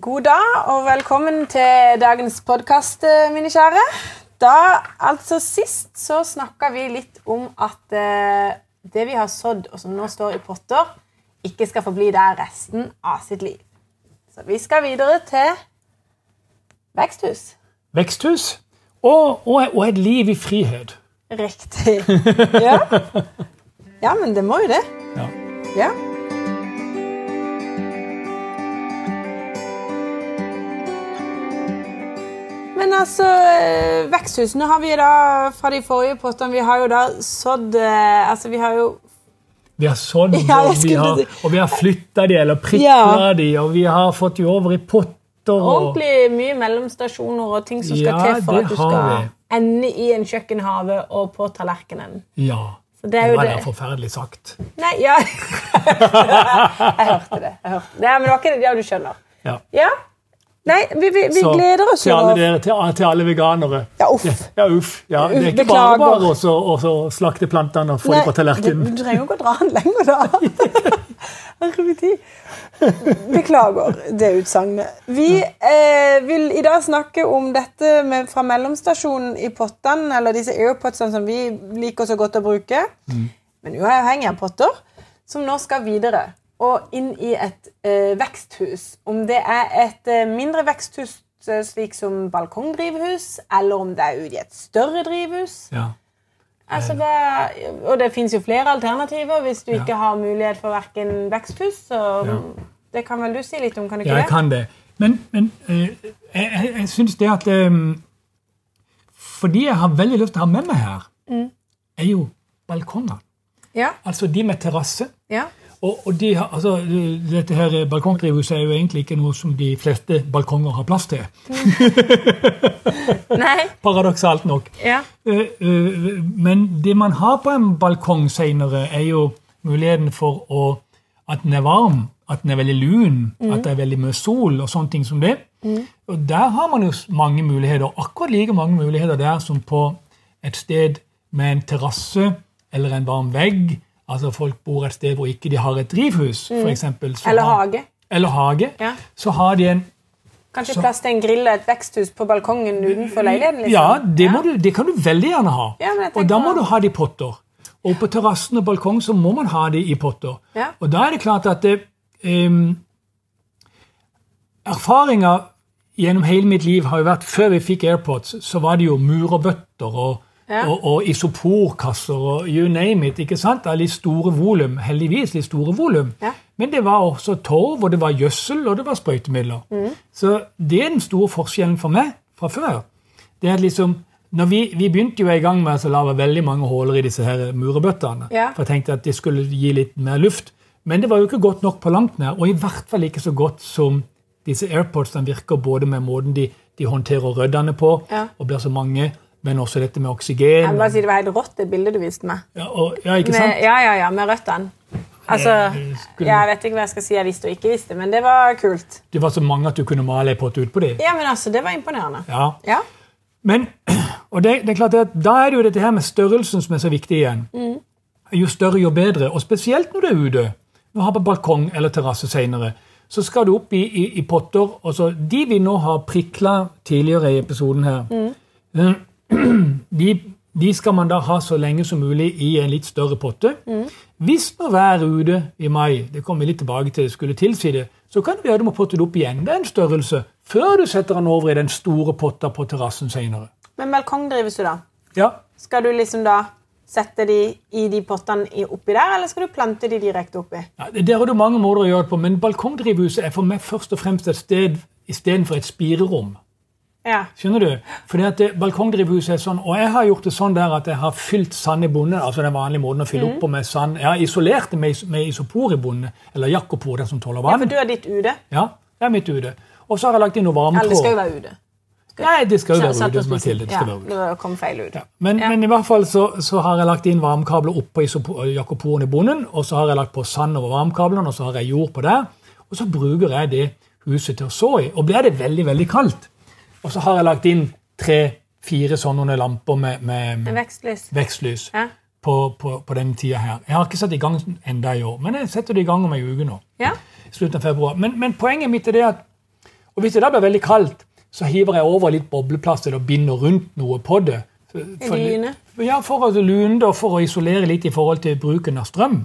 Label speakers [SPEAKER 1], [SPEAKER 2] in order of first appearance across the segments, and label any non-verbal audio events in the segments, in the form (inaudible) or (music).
[SPEAKER 1] God dag og velkommen til dagens podkast, mine kjære. Da, altså Sist så snakka vi litt om at eh, det vi har sådd, og som nå står i potter, ikke skal forbli der resten av sitt liv. Så vi skal videre til veksthus.
[SPEAKER 2] Veksthus og, og, og et liv i frihet.
[SPEAKER 1] Riktig. Ja. ja, men det må jo det.
[SPEAKER 2] Ja.
[SPEAKER 1] Ja. Men altså, veksthusene har vi da fra de forrige pottene Vi har jo da sådd eh, Altså, vi har jo
[SPEAKER 2] Vi har sådd, (laughs)
[SPEAKER 1] Ja,
[SPEAKER 2] og vi har, og vi har flytta de, eller prikla de, og vi har fått de over i potter. Og,
[SPEAKER 1] ordentlig mye mellomstasjoner og ting som skal
[SPEAKER 2] Ja,
[SPEAKER 1] til for at du skal
[SPEAKER 2] vi.
[SPEAKER 1] ende i en kjøkkenhave og på tallerkenen.
[SPEAKER 2] ja.
[SPEAKER 1] Så det er jo
[SPEAKER 2] var
[SPEAKER 1] det.
[SPEAKER 2] da forferdelig sagt.
[SPEAKER 1] Nei, ja (laughs) Jeg hørte det. Jeg hørte det. Ja, men det var ikke det. Ja, du skjønner.
[SPEAKER 2] Ja.
[SPEAKER 1] Ja. Nei, vi, vi, vi gleder oss jo.
[SPEAKER 2] til, til alle veganere.
[SPEAKER 1] Ja, uff.
[SPEAKER 2] Ja, uff. Ja, det er ikke
[SPEAKER 1] beklager.
[SPEAKER 2] bare bare å slakte plantene og få dem på
[SPEAKER 1] du,
[SPEAKER 2] tallerkenen.
[SPEAKER 1] du trenger jo ikke å dra den lenger, da. (laughs) Beklager det utsagnet. Vi eh, vil i dag snakke om dette med, fra mellomstasjonen i pottene, eller disse airpodsene som vi liker så godt å bruke, men uavhengig av potter, som nå skal videre og inn i et eh, veksthus. Om det er et eh, mindre veksthus eh, slik som balkongdrivhus, eller om det er ute i et større drivhus.
[SPEAKER 2] Ja.
[SPEAKER 1] Altså, hva, og det fins jo flere alternativer hvis du ikke har mulighet for verken veksthus. Så
[SPEAKER 2] Ja.
[SPEAKER 1] det kan vel du si litt om, kan du ikke
[SPEAKER 2] Ja, jeg
[SPEAKER 1] det?
[SPEAKER 2] kan det. Men, men eh, jeg, jeg, syns det at um, Fordi jeg har veldig lyst til å ha med meg her,
[SPEAKER 1] Mm.
[SPEAKER 2] er jo balkongene.
[SPEAKER 1] Ja,
[SPEAKER 2] Altså de med terrasse.
[SPEAKER 1] ja.
[SPEAKER 2] Og, og de har, altså, dette her balkongdrivhuset er jo egentlig ikke noe som de fleste balkonger har plass til. (laughs)
[SPEAKER 1] Nei, (laughs)
[SPEAKER 2] Paradoksalt nok.
[SPEAKER 1] ja.
[SPEAKER 2] Eh, eh, Men det man har på en balkong senere, er jo muligheten for å, at den er varm, at den er veldig lun, at det er veldig mye sol og sånne ting som det. Og der har man jo mange muligheter, akkurat like mange muligheter der som på et sted med en terrasse eller en varm vegg. Altså folk bor et sted hvor ikke de har et drivhus, for eksempel.
[SPEAKER 1] Eller hage.
[SPEAKER 2] Eller hage.
[SPEAKER 1] Ja.
[SPEAKER 2] Så har de en
[SPEAKER 1] Kanskje
[SPEAKER 2] Så-
[SPEAKER 1] plass til en grill og et veksthus på balkongen utenfor leiligheten? liksom?
[SPEAKER 2] Ja, det, må Du, det kan du veldig gjerne ha.
[SPEAKER 1] Ja,
[SPEAKER 2] og da må du ha det i potter. Og på terrassen og balkong så må man ha det i potter.
[SPEAKER 1] Ja.
[SPEAKER 2] Og da er det klart at det, um, Erfaringa gjennom hele mitt liv har jo vært Før vi fikk AirPods, så var det jo murerbøtter og,
[SPEAKER 1] Ja.
[SPEAKER 2] og, og isoporkasser og you name it. ikke sant? Det er litt store volum. Heldigvis litt store volum.
[SPEAKER 1] Ja.
[SPEAKER 2] Men det var også torv, og det var gjødsel, og det var sprøytemidler.
[SPEAKER 1] Mm.
[SPEAKER 2] Så det er den store forskjellen for meg fra før. Det er at liksom, når vi, vi begynte jo i gang med å lage veldig mange huller i disse her murebøttene.
[SPEAKER 1] Ja.
[SPEAKER 2] For jeg tenkte at det skulle gi litt mer luft. Men det var jo ikke godt nok på langt nær, og i hvert fall ikke så godt som disse AirPodsene virker både med måten de, de håndterer røddene på,
[SPEAKER 1] Ja.
[SPEAKER 2] og blir så mange, men også dette med
[SPEAKER 1] Jeg
[SPEAKER 2] oksygen.
[SPEAKER 1] må bare si Det var helt rått, det bildet du viste meg.
[SPEAKER 2] Ja, og, ja ikke
[SPEAKER 1] Med,
[SPEAKER 2] sant?
[SPEAKER 1] ja, ja, ja, med røttene. Altså,
[SPEAKER 2] Eh, skulle-
[SPEAKER 1] Jeg vet ikke hva jeg skal si jeg visste og ikke visste, men det var kult.
[SPEAKER 2] Det var så mange at du kunne male ei pott ut på dem.
[SPEAKER 1] Ja, men altså, Det var imponerende.
[SPEAKER 2] Ja.
[SPEAKER 1] Ja.
[SPEAKER 2] Men (clears throat) og det, det er klart at da er det jo dette her med størrelsen som er så viktig igjen. Jo større, jo bedre. Og spesielt når du er ute. Når du har på balkong eller terrasse senere, så skal du opp i, i, i potter. og så De vi nå har prikla tidligere i episoden her, eh, (clears throat) de, de skal man da ha så lenge som mulig i en litt større potte. Hvis når været ute i mai det kommer vi litt tilbake til, skulle tilsi det, så kan det være du må potte det opp igjen. Det er en størrelse. Før du setter den over i den store potta på terrassen senere.
[SPEAKER 1] Men balkongdrives du, da?
[SPEAKER 2] Ja,
[SPEAKER 1] Skal du liksom da sette de i de pottene oppi der, eller skal du plante de direkte oppi?
[SPEAKER 2] Ja, Der har du mange måter å gjøre det på, men balkongdrivhuset er for meg først og fremst et sted istedenfor et spirerom.
[SPEAKER 1] Ja.
[SPEAKER 2] Skjønner du? Fordi at Balkongdrivhuset er sånn, og jeg har gjort det sånn der at jeg har fylt sand i bonde, altså den vanlige måten å fylle opp på med sand. Jeg har isolert det med, med isopor i bonde, eller jakopor, den som tåler vann.
[SPEAKER 1] ja, for du er ditt ude?
[SPEAKER 2] Ja, jeg er mitt ude. Og så har jeg lagt inn noe
[SPEAKER 1] Eller det skal jo
[SPEAKER 2] varmetråd.
[SPEAKER 1] være ute.
[SPEAKER 2] Nei, det skal jo være
[SPEAKER 1] ude.
[SPEAKER 2] til det. Det
[SPEAKER 1] ja,
[SPEAKER 2] være ute.
[SPEAKER 1] kom feil ut.
[SPEAKER 2] Ja. Men,
[SPEAKER 1] Ja.
[SPEAKER 2] men i hvert fall så, så har jeg lagt inn varmekabler oppå på jakoporen i bonden, og så har jeg lagt på sand over varmekablene, og så har jeg jord på der. Og så bruker jeg det huset til å så i. Og blir det veldig, veldig kaldt, og så har jeg lagt inn tre-fire sånne lamper med, med
[SPEAKER 1] vekstlys.
[SPEAKER 2] vekstlys
[SPEAKER 1] Ja.
[SPEAKER 2] på, på, på den tida her. Jeg har ikke satt i gang enda i år, men jeg setter det i gang om ei uke nå.
[SPEAKER 1] ja.
[SPEAKER 2] i slutten av februar. Men, men poenget mitt er det at Og hvis det da blir veldig kaldt, så hiver jeg over litt bobleplast eller binder rundt noe på det. For,
[SPEAKER 1] Lune?
[SPEAKER 2] ja, for å lune det og for å isolere litt i forhold til bruken av strøm.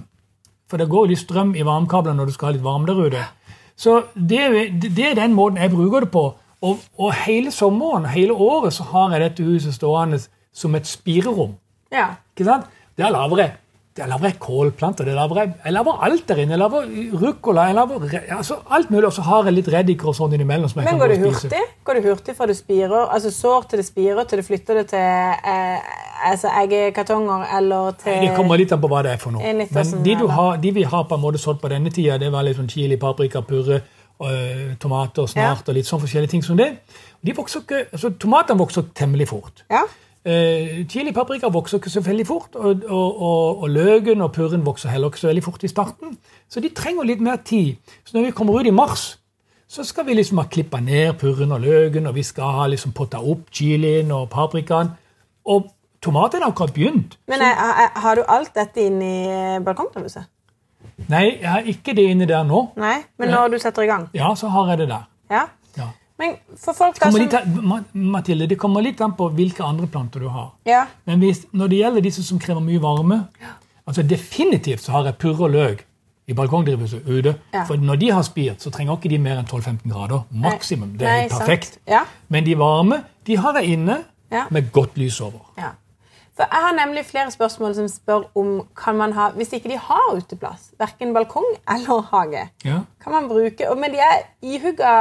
[SPEAKER 2] For det går jo litt strøm i varmekablene når du skal ha litt varme der ute. Så det, det er den måten jeg bruker det på. Og, og hele sommeren, hele året, så har jeg dette huset stående som et spirerom.
[SPEAKER 1] Ja.
[SPEAKER 2] Ikke sant? Der lager jeg, der lager jeg kålplanter, der lager jeg, jeg lager alt der inne. Jeg laver ruccola, jeg laver altså alt mulig. Og så har jeg litt reddiker og sånn innimellom.
[SPEAKER 1] Men går det hurtig? Går det hurtig fra du spirer, altså sår til det spirer, til du flytter det til eh, altså eggekartonger, eller til
[SPEAKER 2] Det kommer litt an på hva det er for noe. Men
[SPEAKER 1] sånn
[SPEAKER 2] de, du har, de vi har på en måte sådd på denne tida, det var litt sånn chili, paprika, purre, øh, tomater, snart og litt sånn forskjellige ting som det. De vokser ikke, altså Tomatene vokser temmelig fort.
[SPEAKER 1] Ja.
[SPEAKER 2] Uh, chili paprika vokser ikke så veldig fort, og, og, og, og løken og purren vokser heller ikke så veldig fort i starten. Så de trenger litt mer tid. Så når vi kommer ut i mars, så skal vi liksom ha klippa ned purren og løken, og vi skal ha liksom potta opp chilien og paprikaen. Og tomatene har akkurat begynt.
[SPEAKER 1] Men jeg, jeg, har du alt dette inn i balkongdrevet?
[SPEAKER 2] Nei, jeg har ikke det inni der nå.
[SPEAKER 1] Nei, men når du setter i gang?
[SPEAKER 2] Ja, så har jeg det der.
[SPEAKER 1] Ja.
[SPEAKER 2] Ja.
[SPEAKER 1] Men for folk
[SPEAKER 2] Det kommer
[SPEAKER 1] som
[SPEAKER 2] litt, Mathilde, det kommer litt an på hvilke andre planter du har.
[SPEAKER 1] Ja.
[SPEAKER 2] Men hvis, når det gjelder disse som krever mye varme altså Definitivt så har jeg purre og løk i balkongdrivhuset ute.
[SPEAKER 1] Ja.
[SPEAKER 2] For når de har spirt, så trenger ikke de mer enn 12-15 grader. Maksimum. Det er
[SPEAKER 1] Nei,
[SPEAKER 2] perfekt.
[SPEAKER 1] Ja.
[SPEAKER 2] Men de varme de har jeg inne
[SPEAKER 1] Ja.
[SPEAKER 2] med godt lys over.
[SPEAKER 1] Ja. For Jeg har nemlig flere spørsmål som spør om kan man ha, hvis ikke de har uteplass, verken balkong eller hage,
[SPEAKER 2] Ja.
[SPEAKER 1] kan man bruke, og- men de er ihugga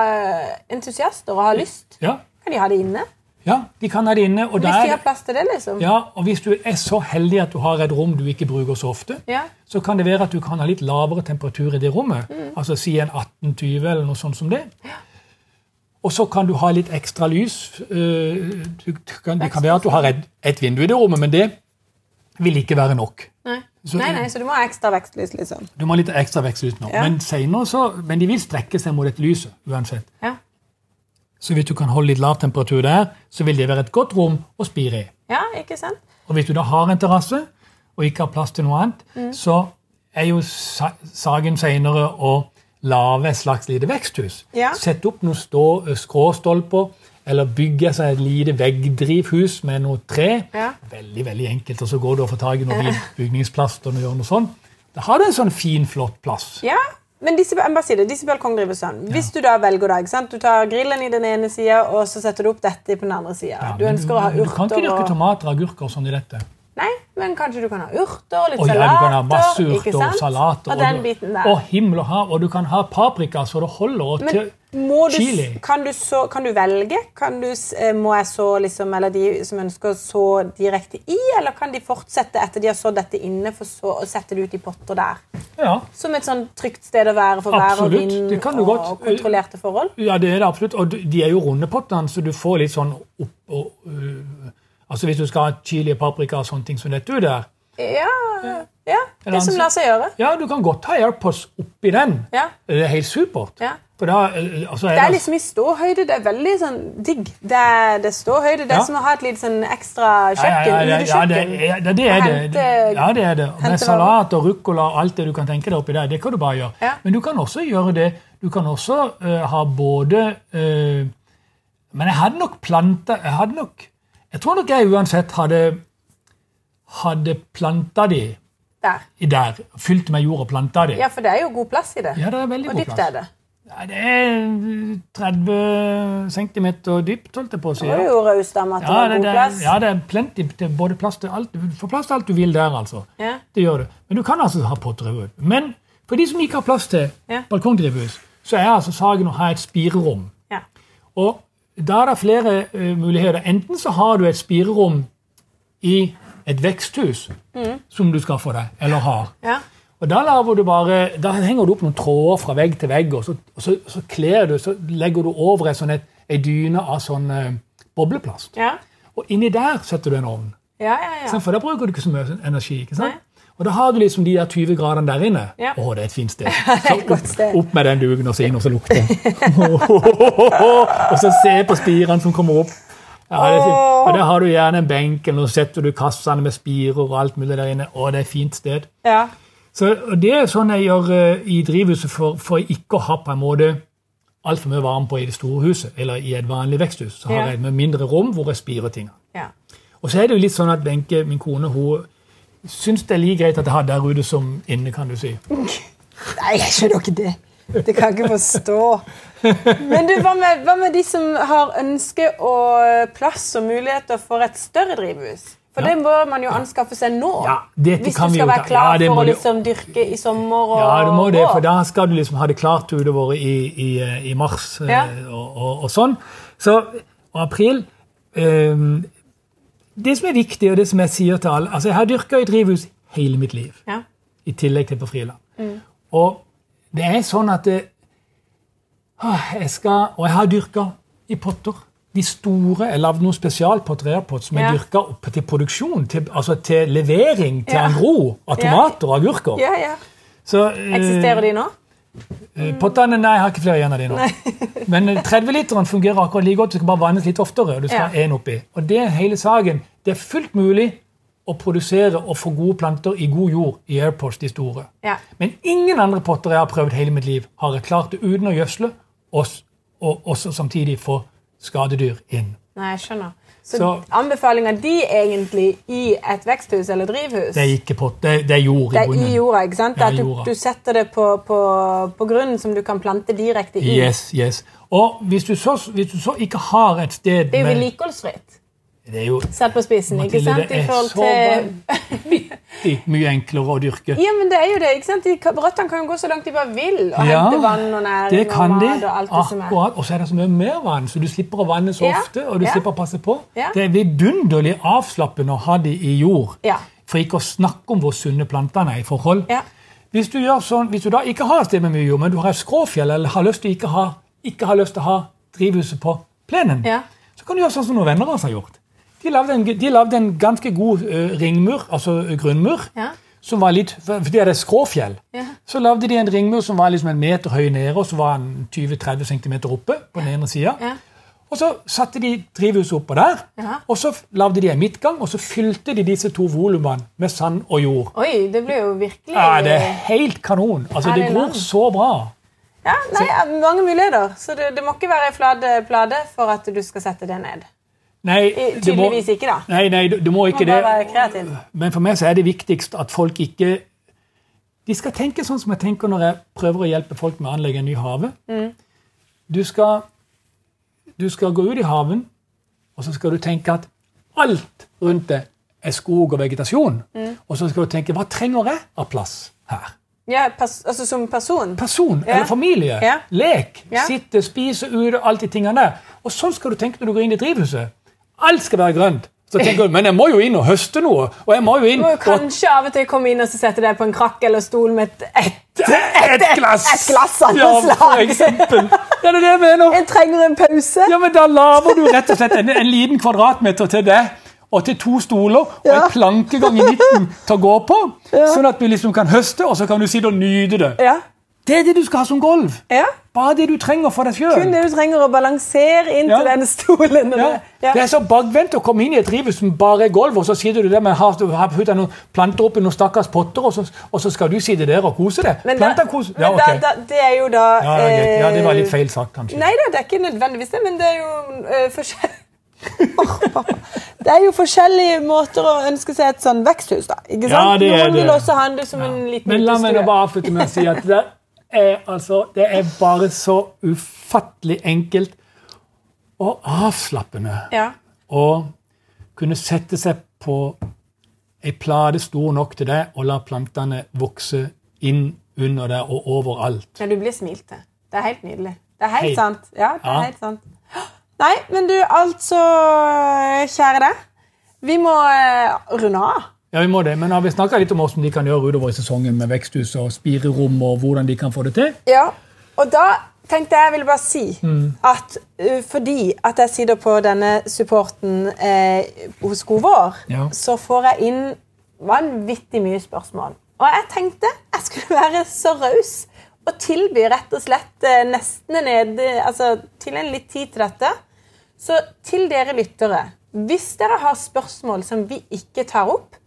[SPEAKER 1] entusiaster og har lyst,
[SPEAKER 2] Ja.
[SPEAKER 1] kan de ha det inne?
[SPEAKER 2] ja, de kan ha det inne. Og,
[SPEAKER 1] Hvis
[SPEAKER 2] der,
[SPEAKER 1] de har plass til det, liksom?
[SPEAKER 2] ja, og hvis du er så heldig at du har et rom du ikke bruker så ofte,
[SPEAKER 1] Ja.
[SPEAKER 2] så kan det være at du kan ha litt lavere temperatur i det rommet.
[SPEAKER 1] Mm.
[SPEAKER 2] Altså si en 18-20 eller noe sånt som det. Og så kan du ha litt ekstra lys. Eh, det kan være at du har et, et vindu i det rommet, men det vil ikke være nok.
[SPEAKER 1] Nei.
[SPEAKER 2] Så-
[SPEAKER 1] nei, nei, så du må ha ekstra vekstlys, liksom.
[SPEAKER 2] Du må ha litt ekstra vekstlys nå.
[SPEAKER 1] Ja.
[SPEAKER 2] Men så, men de vil strekke seg mot et lyset uansett.
[SPEAKER 1] Ja.
[SPEAKER 2] Så hvis du kan holde litt lav temperatur der, så vil det være et godt rom å spire i.
[SPEAKER 1] ja, ikke sant?
[SPEAKER 2] Og hvis du da har en terrasse og ikke har plass til noe annet,
[SPEAKER 1] Mm.
[SPEAKER 2] så er jo sa- saken senere å lage et slags lite veksthus.
[SPEAKER 1] Ja.
[SPEAKER 2] Sette opp noen stå, skråstolper, eller bygge seg et lite veggdrivhus med noe tre.
[SPEAKER 1] Ja.
[SPEAKER 2] Veldig veldig enkelt, og så går du og får tak i noe (laughs) bygningsplast og gjør noe sånt. Da har du en sånn fin, flott plass.
[SPEAKER 1] Ja, men disse, jeg bare det, disse balkongdrivhusene, hvis du da velger ikke sant? Du tar grillen i den ene sida, og så setter du opp dette på den andre sida.
[SPEAKER 2] Ja,
[SPEAKER 1] du ha
[SPEAKER 2] Du kan ikke
[SPEAKER 1] dyrke
[SPEAKER 2] dyrke
[SPEAKER 1] og
[SPEAKER 2] tomater, agurker sånn i dette.
[SPEAKER 1] Nei, men kanskje du kan ha urter, litt
[SPEAKER 2] Og ja,
[SPEAKER 1] salater.
[SPEAKER 2] du kan ha masse urter og salater.
[SPEAKER 1] Og den biten der.
[SPEAKER 2] Og himmel og hav. Og du kan ha paprika så det holder. Og
[SPEAKER 1] Men må du,
[SPEAKER 2] chili.
[SPEAKER 1] kan, du så, kan du velge? Kan du, eh, må jeg så liksom, eller de som ønsker å så direkte i, eller kan de fortsette etter de har sådd dette inne, for så å sette det ut i potter der?
[SPEAKER 2] Ja,
[SPEAKER 1] Som et sånn trygt sted å være for vær og vind og, og kontrollerte forhold?
[SPEAKER 2] ja, det er det absolutt. Og de er jo runde pottene, så du får litt sånn opp Altså Hvis du skal ha chili og paprika og sånne ting som dette der
[SPEAKER 1] Ja, ja det som lar seg gjøre.
[SPEAKER 2] Ja, du kan godt ha AirPods oppi den.
[SPEAKER 1] Ja.
[SPEAKER 2] Det er helt supert.
[SPEAKER 1] Ja.
[SPEAKER 2] Da altså, er
[SPEAKER 1] Det er liksom i ståhøyde. Det er veldig sånn digg. Det er, det er ståhøyde. Det er som å ha et lite sånn ekstra kjøkken.
[SPEAKER 2] ja, ja, ja, ja, det, det, det er det. Ja, det er det. Med salat og ruccola og alt det du kan tenke deg oppi der, det kan du bare gjøre.
[SPEAKER 1] Ja.
[SPEAKER 2] Men du kan også gjøre det. Du kan også uh, ha både uh, Men jeg hadde nok planta Jeg hadde nok Jeg tror nok jeg uansett hadde hadde planta de
[SPEAKER 1] Der.
[SPEAKER 2] i der. Fylt med jord og planta de.
[SPEAKER 1] Ja, for det er jo god plass i det.
[SPEAKER 2] Ja, det er veldig
[SPEAKER 1] Hvor
[SPEAKER 2] god
[SPEAKER 1] dypt
[SPEAKER 2] plass.
[SPEAKER 1] er det.
[SPEAKER 2] Ja, det er 30 cm dypt, holdt jeg på å si.
[SPEAKER 1] Det er jo raust av at
[SPEAKER 2] Ja,
[SPEAKER 1] var
[SPEAKER 2] det,
[SPEAKER 1] god
[SPEAKER 2] det,
[SPEAKER 1] plass.
[SPEAKER 2] ja, det er plenty til både plass til alt. Du får plass til alt du vil der, altså.
[SPEAKER 1] Ja.
[SPEAKER 2] Det gjør du. Men du kan altså ha potterhue. Men for de som ikke har plass til
[SPEAKER 1] Ja.
[SPEAKER 2] balkongdrivhus, så er altså saken å ha et spirerom.
[SPEAKER 1] Ja.
[SPEAKER 2] Og da er det flere uh, muligheter. Enten så har du et spirerom i et veksthus som du skaffer deg, eller har.
[SPEAKER 1] Ja.
[SPEAKER 2] Og da, laver du bare, da henger du opp noen tråder fra vegg til vegg, og så, og så, så du, så legger du over en sånn dyne av sånn uh, bobleplast.
[SPEAKER 1] Ja.
[SPEAKER 2] Og inni der setter du en ovn.
[SPEAKER 1] Ja, ja, ja.
[SPEAKER 2] For da bruker du ikke så mye energi. ikke sant?
[SPEAKER 1] Nei.
[SPEAKER 2] Og da har du liksom de der 20 gradene der inne.
[SPEAKER 1] Ja.
[SPEAKER 2] Å, det er et fint sted. (laughs) Så opp, opp med den duken og så inn og så lukte. (laughs) og så se på spirene som kommer opp. Ja, det. Og Der har du gjerne en benk, eller så setter du kassene med spirer og alt mulig der inne. Å, det er et fint sted.
[SPEAKER 1] ja.
[SPEAKER 2] Så Det er sånn jeg gjør eh, i drivhuset for, for ikke å ha på en måte altfor mye varme på i det store huset, eller i et vanlig veksthus. Så har jeg et mindre rom hvor jeg spirer ting.
[SPEAKER 1] Ja.
[SPEAKER 2] Og så er det jo litt sånn at Benke, min kone, hun syns det er like greit at jeg har der ute som inne, kan du si.
[SPEAKER 1] Nei, jeg skjønner ikke det. Det kan jeg ikke forstå. Men du, hva med, hva med de som har ønske og plass og muligheter for et større drivhus? For
[SPEAKER 2] Ja.
[SPEAKER 1] det må man jo anskaffe seg nå.
[SPEAKER 2] Ja,
[SPEAKER 1] hvis
[SPEAKER 2] kan
[SPEAKER 1] du
[SPEAKER 2] vi
[SPEAKER 1] skal være klar
[SPEAKER 2] ja,
[SPEAKER 1] for å liksom dyrke i sommer og
[SPEAKER 2] Ja, du må det, for da skal du liksom ha det klart utover i, i, i mars eh, og, og, og sånn. Så og april eh, Det som er viktig, og det som jeg sier til alle altså Jeg har dyrka i drivhus hele mitt liv,
[SPEAKER 1] Ja.
[SPEAKER 2] i tillegg til på friland.
[SPEAKER 1] Mm.
[SPEAKER 2] Og det er sånn at det, å, jeg skal, Og jeg har dyrka i potter. De store, Jeg lagde noen spesialpotter som jeg
[SPEAKER 1] Ja.
[SPEAKER 2] dyrka opp til produksjon, til, altså til levering til
[SPEAKER 1] Ja.
[SPEAKER 2] Angro av tomater og agurker.
[SPEAKER 1] ja, ja.
[SPEAKER 2] Så, eh,
[SPEAKER 1] Eksisterer de nå?
[SPEAKER 2] Eh, Pottene, nei, jeg har ikke flere igjen av de nå. (laughs) Men eh, 30-literen fungerer akkurat like godt. Du skal bare vannes litt oftere. og du skal
[SPEAKER 1] Ja.
[SPEAKER 2] en oppi. Og det er hele saken. Det er fullt mulig å produsere og få gode planter i god jord i Airpods, de store.
[SPEAKER 1] Ja.
[SPEAKER 2] Men ingen andre potter jeg har prøvd hele mitt liv, har jeg klart det uten å gjødsle og, og også samtidig få skadedyr inn.
[SPEAKER 1] Nei, jeg skjønner. Så,
[SPEAKER 2] Så-
[SPEAKER 1] anbefalinga di egentlig i et veksthus eller drivhus
[SPEAKER 2] Det er ikke pott, det er, det er jord
[SPEAKER 1] Det er
[SPEAKER 2] bunnen.
[SPEAKER 1] i jorda, ikke sant? At du, du setter det på, på, på grunnen som du kan plante direkte i.
[SPEAKER 2] Yes, yes. Og hvis du, så, hvis du så ikke har et sted
[SPEAKER 1] Det er jo
[SPEAKER 2] med
[SPEAKER 1] vedlikeholdsfritt.
[SPEAKER 2] Det er jo
[SPEAKER 1] Satt på spissen, ikke sant?
[SPEAKER 2] det
[SPEAKER 1] I
[SPEAKER 2] er så vanvittig mye enklere å dyrke.
[SPEAKER 1] Ja, men det er jo det. ikke sant? De kan- Røttene kan jo gå så langt de bare vil og
[SPEAKER 2] Ja,
[SPEAKER 1] hente vann og næring
[SPEAKER 2] Det kan
[SPEAKER 1] og
[SPEAKER 2] de.
[SPEAKER 1] mat og alt det som er.
[SPEAKER 2] Akkurat. Og så er det så mye mer vann, så du slipper å vanne så
[SPEAKER 1] Ja,
[SPEAKER 2] ofte. og du
[SPEAKER 1] ja.
[SPEAKER 2] slipper å passe på. Det er vidunderlig avslappende å ha de i jord.
[SPEAKER 1] Ja.
[SPEAKER 2] For ikke å snakke om hvor sunne plantene er i forhold.
[SPEAKER 1] Ja.
[SPEAKER 2] Hvis du gjør sånn, hvis du da ikke har et sted med mye jord, men du har et skråfjell eller har lyst til ikke ha, ikke har lyst til å ha drivhuset på plenen,
[SPEAKER 1] Ja.
[SPEAKER 2] så kan du gjøre sånn som noen venner av oss har gjort. De lagde en, de lagde en ganske god eh, ringmur, altså eh, grunnmur,
[SPEAKER 1] Ja.
[SPEAKER 2] som var litt, fordi det er skråfjell.
[SPEAKER 1] Ja.
[SPEAKER 2] Så lagde de en ringmur som var liksom en meter høy nede, og så var den 20-30 cm oppe på den ene siden.
[SPEAKER 1] Ja.
[SPEAKER 2] Og så satte de drivhuset oppå der,
[SPEAKER 1] Ja.
[SPEAKER 2] og så lagde de en midtgang, og så fylte de disse to volumene med sand og jord.
[SPEAKER 1] Oi, det ble jo virkelig
[SPEAKER 2] Ja, det er helt kanon. Altså, det
[SPEAKER 1] det
[SPEAKER 2] gror så bra.
[SPEAKER 1] Ja, nei, Mange muligheter. Så det, det må ikke være ei flate plate for at du skal sette det ned.
[SPEAKER 2] Nei, Tydeligvis må,
[SPEAKER 1] ikke, da.
[SPEAKER 2] nei, nei, du, du må ikke det.
[SPEAKER 1] kreativ.
[SPEAKER 2] Men for meg så er det viktigst at folk ikke De skal tenke sånn som jeg tenker når jeg prøver å hjelpe folk med å anlegge en ny hage.
[SPEAKER 1] Mm.
[SPEAKER 2] Du, du skal gå ut i haven, og så skal du tenke at alt rundt deg er skog og vegetasjon.
[SPEAKER 1] Mm.
[SPEAKER 2] Og så skal du tenke hva trenger jeg av plass her?
[SPEAKER 1] Ja, altså Som person.
[SPEAKER 2] Person
[SPEAKER 1] Ja.
[SPEAKER 2] eller familie.
[SPEAKER 1] Ja.
[SPEAKER 2] Lek. Sitte, spise ute, alt de tingene der. Og sånn skal du tenke når du går inn i drivhuset. Alt skal være grønt. Så tenker du, Men jeg må jo inn og høste noe. Og jeg må jo inn
[SPEAKER 1] Du må jo
[SPEAKER 2] og
[SPEAKER 1] kanskje av og til komme inn og så sette deg på en krakk eller stol med et, et,
[SPEAKER 2] Et glass!
[SPEAKER 1] et glass av
[SPEAKER 2] ja,
[SPEAKER 1] slag.
[SPEAKER 2] Ja, det er det jeg mener.
[SPEAKER 1] En trenger en pause.
[SPEAKER 2] Ja, men Da lager du rett og slett en, en liten kvadratmeter til deg. Og til to stoler og
[SPEAKER 1] Ja.
[SPEAKER 2] en plankegang i midten til å gå på. Sånn at du liksom kan høste, og så kan du sitte og nyte det.
[SPEAKER 1] Ja.
[SPEAKER 2] Det er det du skal ha som gulv.
[SPEAKER 1] ja.
[SPEAKER 2] Bare det du trenger for deg sjøl.
[SPEAKER 1] Kun det du trenger å balansere inn
[SPEAKER 2] Ja.
[SPEAKER 1] til denne stolen.
[SPEAKER 2] Ja.
[SPEAKER 1] det- Ja.
[SPEAKER 2] Det er så bakvendt å komme inn i et drivhus som bare er gulv, og så sitter du der med har, har puttet noen planter oppi noen stakkars potter, og så, og så skal du sitte der og kose deg.
[SPEAKER 1] Men, da,
[SPEAKER 2] kose.
[SPEAKER 1] men
[SPEAKER 2] okay.
[SPEAKER 1] da, da, det er jo da
[SPEAKER 2] Ja, det ja, det var litt feil sagt, kanskje.
[SPEAKER 1] Nei da, det er ikke nødvendigvis det, men det er jo uh, forskjell... (laughs) Pappa. Det er jo forskjellige måter å ønske seg et sånn veksthus, da. Ikke sant?
[SPEAKER 2] Ja, det er
[SPEAKER 1] Noen vil også ha det som en liten
[SPEAKER 2] Men la meg nå bare avslutte med å si at det er, altså, det er bare så ufattelig enkelt og avslappende
[SPEAKER 1] Ja.
[SPEAKER 2] å kunne sette seg på ei plate stor nok til deg og la plantene vokse inn under deg og overalt.
[SPEAKER 1] ja, du blir smilt til. Det er helt nydelig. Det er helt
[SPEAKER 2] Hei.
[SPEAKER 1] sant. Ja, det er
[SPEAKER 2] Ja.
[SPEAKER 1] helt sant. Nei, men du, altså Kjære deg. Vi må eh, runde av.
[SPEAKER 2] Ja, vi må det, men har vi snakka litt om hvordan de kan gjøre utover i sesongen med veksthus og spirerom, og hvordan de kan få det til?
[SPEAKER 1] Ja, og da tenkte jeg jeg ville bare si
[SPEAKER 2] Mm.
[SPEAKER 1] at uh, fordi at jeg sitter på denne supporten eh, hos Godvår,
[SPEAKER 2] Ja.
[SPEAKER 1] så får jeg inn vanvittig mye spørsmål. Og jeg tenkte jeg skulle (laughs) være så raus og tilby rett og slett eh, nesten ned, altså, til en litt tid til dette. Så til dere lyttere, hvis dere har spørsmål som vi ikke tar opp,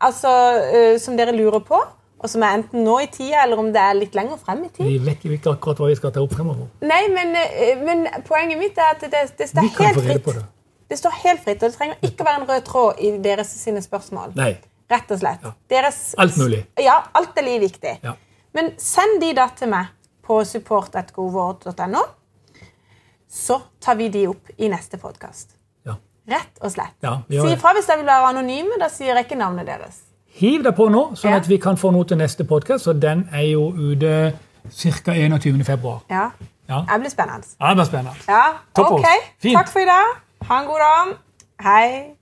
[SPEAKER 1] altså, eh, som dere lurer på, og som er enten nå i tida, eller om det er litt lenger frem i tid.
[SPEAKER 2] Vi vet jo ikke akkurat hva vi skal ta opp fremover.
[SPEAKER 1] Nei, men, eh, men poenget mitt er at det, det står helt fritt.
[SPEAKER 2] det.
[SPEAKER 1] Det står helt fritt, og det trenger ikke være en rød tråd i deres sine spørsmål.
[SPEAKER 2] Nei.
[SPEAKER 1] Rett og slett. Deres,
[SPEAKER 2] Alt mulig.
[SPEAKER 1] Ja, alt er like viktig.
[SPEAKER 2] Ja.
[SPEAKER 1] Men send de da til meg på support.govord.no, så tar vi de opp i neste podkast. Rett og slett.
[SPEAKER 2] Ja,
[SPEAKER 1] si ifra hvis dere vil være anonyme. Da sier jeg ikke navnet deres.
[SPEAKER 2] Hiv deg på nå, sånn
[SPEAKER 1] Ja.
[SPEAKER 2] at vi kan få noe til neste podkast. Og den er jo ute ca. 21. februar.
[SPEAKER 1] Ja.
[SPEAKER 2] Ja.
[SPEAKER 1] Det blir spennende.
[SPEAKER 2] Ja, det blir spennende.
[SPEAKER 1] Ja,
[SPEAKER 2] Topp
[SPEAKER 1] ok.
[SPEAKER 2] oss. Fint.
[SPEAKER 1] Takk for i dag. Ha en god dag. Hei.